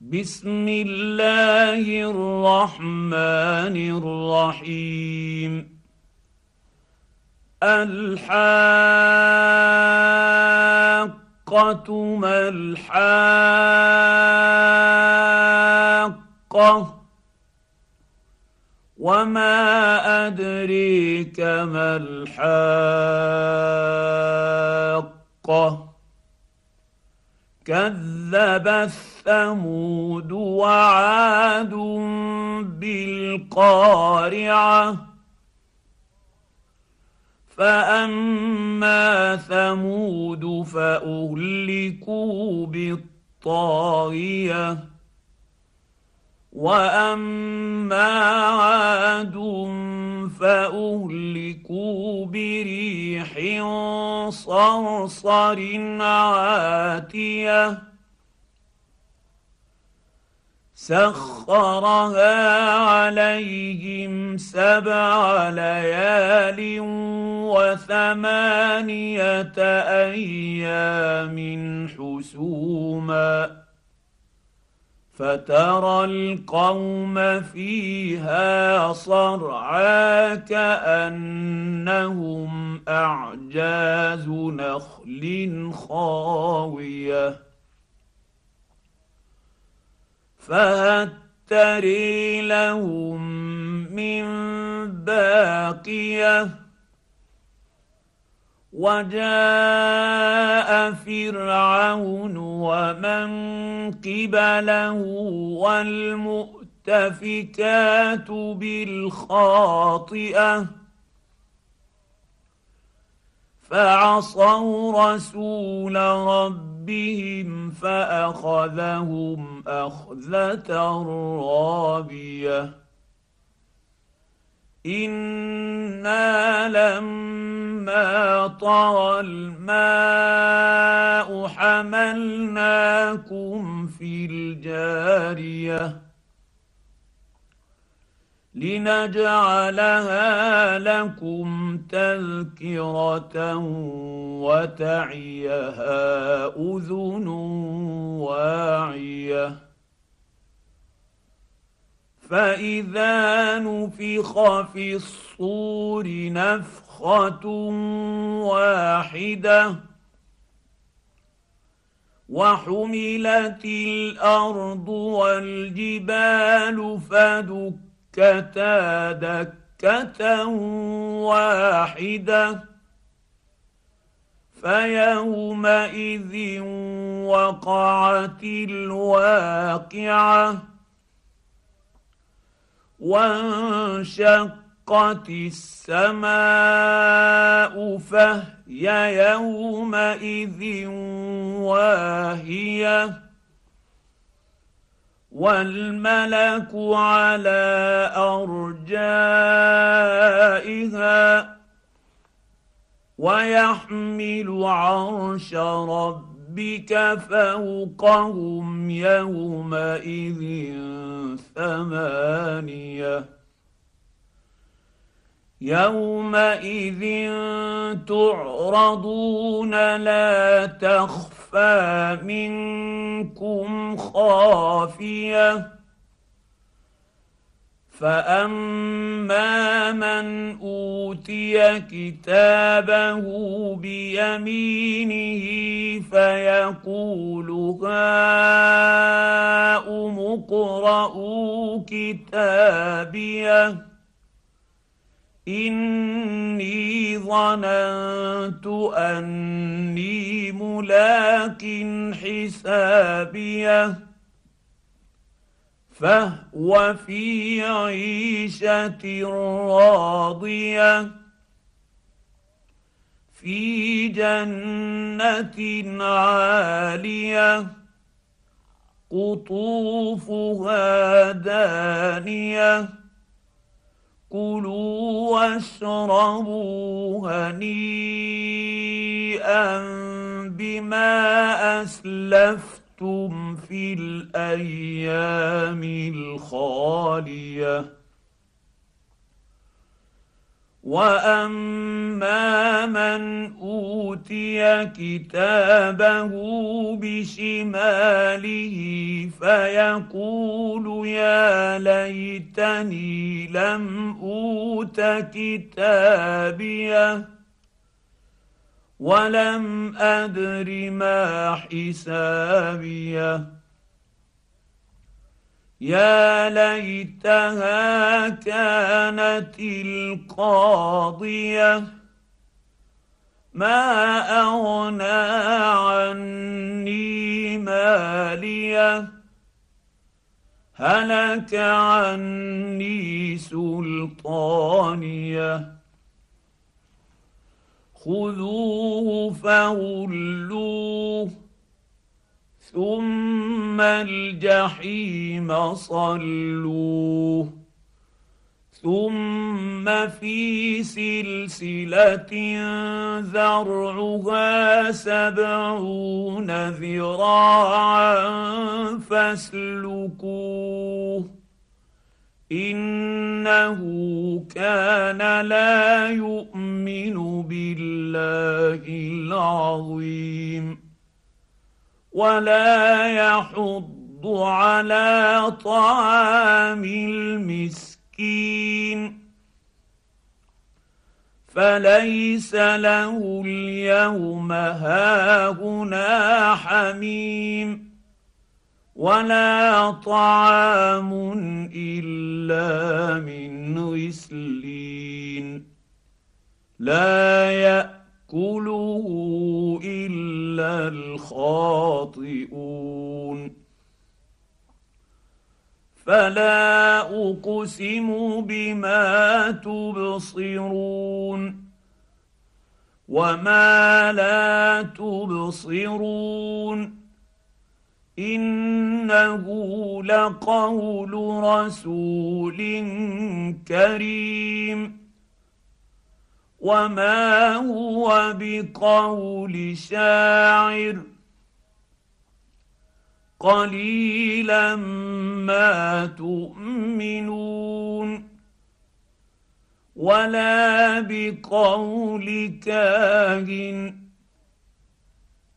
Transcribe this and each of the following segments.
بسم الله الرحمن الرحيم. الحاقة ما الحاقة وما أدريك ما الحاقة. كذب الثمود وعاد بالقارعة. فأما ثمود فأهلكوا بالطاغية. وأما عاد فأهلكوا بريح صرصر عاتية. سخرها عليهم سبع ليال وثمانية أيام حسوما. فترى القوم فيها صرعى كأنهم أعجاز نخل خاوية. فهل تري لهم من باقية. وجاء فرعون ومن قبله والمؤتفكات بالخاطئة. فعصوا رسول ربهم فأخذهم أخذة رابية. أنا لما طغى الماء حملناكم في الجاريه. لنجعلها لكم تذكرة وتعيها أذن واعية. فإذا نفخ في الصور نفخة واحدة وحملت الأرض والجبال فدك دكتا دكة واحدة. فيومئذ وقعت الواقعة وانشقت السماء فهي يومئذ واهية. والملك على ارجائها ويحمل عرش ربك فوقهم يومئذ ثمانيه يومئذ تعرضون لا تخفى تخفى منكم خافيه فاما من اوتي كتابه بيمينه فيقول هاؤم اقرءوا كتابيه إني ظننت أني ملاك حسابيه فهو في عيشة راضية. في جنة عالية قطوفها دانية. كلوا واشربوا هنيئا بما أسلفتم في الأيام الخالية. واما من اوتي كتابه بشماله فيقول يا ليتني لم اوت كتابيه ولم ادر ما حسابيه يا ليتها كانت القاضية. ما أغنى عني مالية. هلك عني سلطانية. خذوه فغلوه. ثم الجحيم صلوه ثم في سلسله ذرعها سبعون ذراعا فاسلكوه انه كان لا يؤمن بالله العظيم ولا يحض على طعام المسكين. فليس له اليوم هاهنا حميم ولا طعام إلا من غسلين. لا يأ ياكله الا الخاطئون فلا اقسم بما تبصرون وما لا تبصرون انه لقول رسول كريم وما هو بقول شاعر قليلا ما تؤمنون ولا بقول كاهن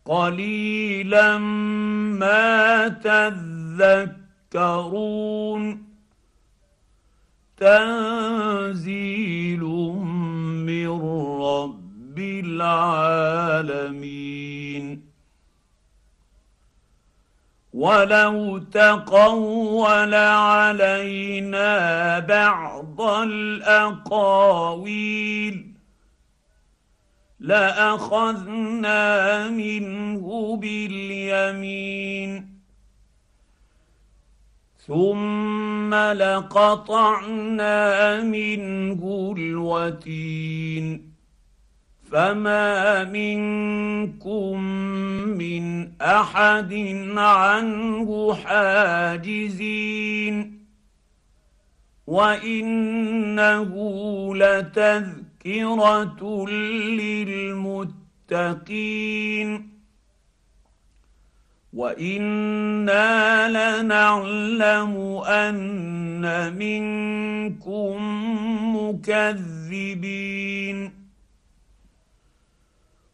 قليلا ما تذكرون تنزيل العالمين ولو تقول علينا بعض الأقاويل لأخذنا منه باليمين. ثم لقطعنا منه الوتين. فما منكم من احد عنه حاجزين وانه لتذكره للمتقين وأنا لنعلم ان منكم مكذبين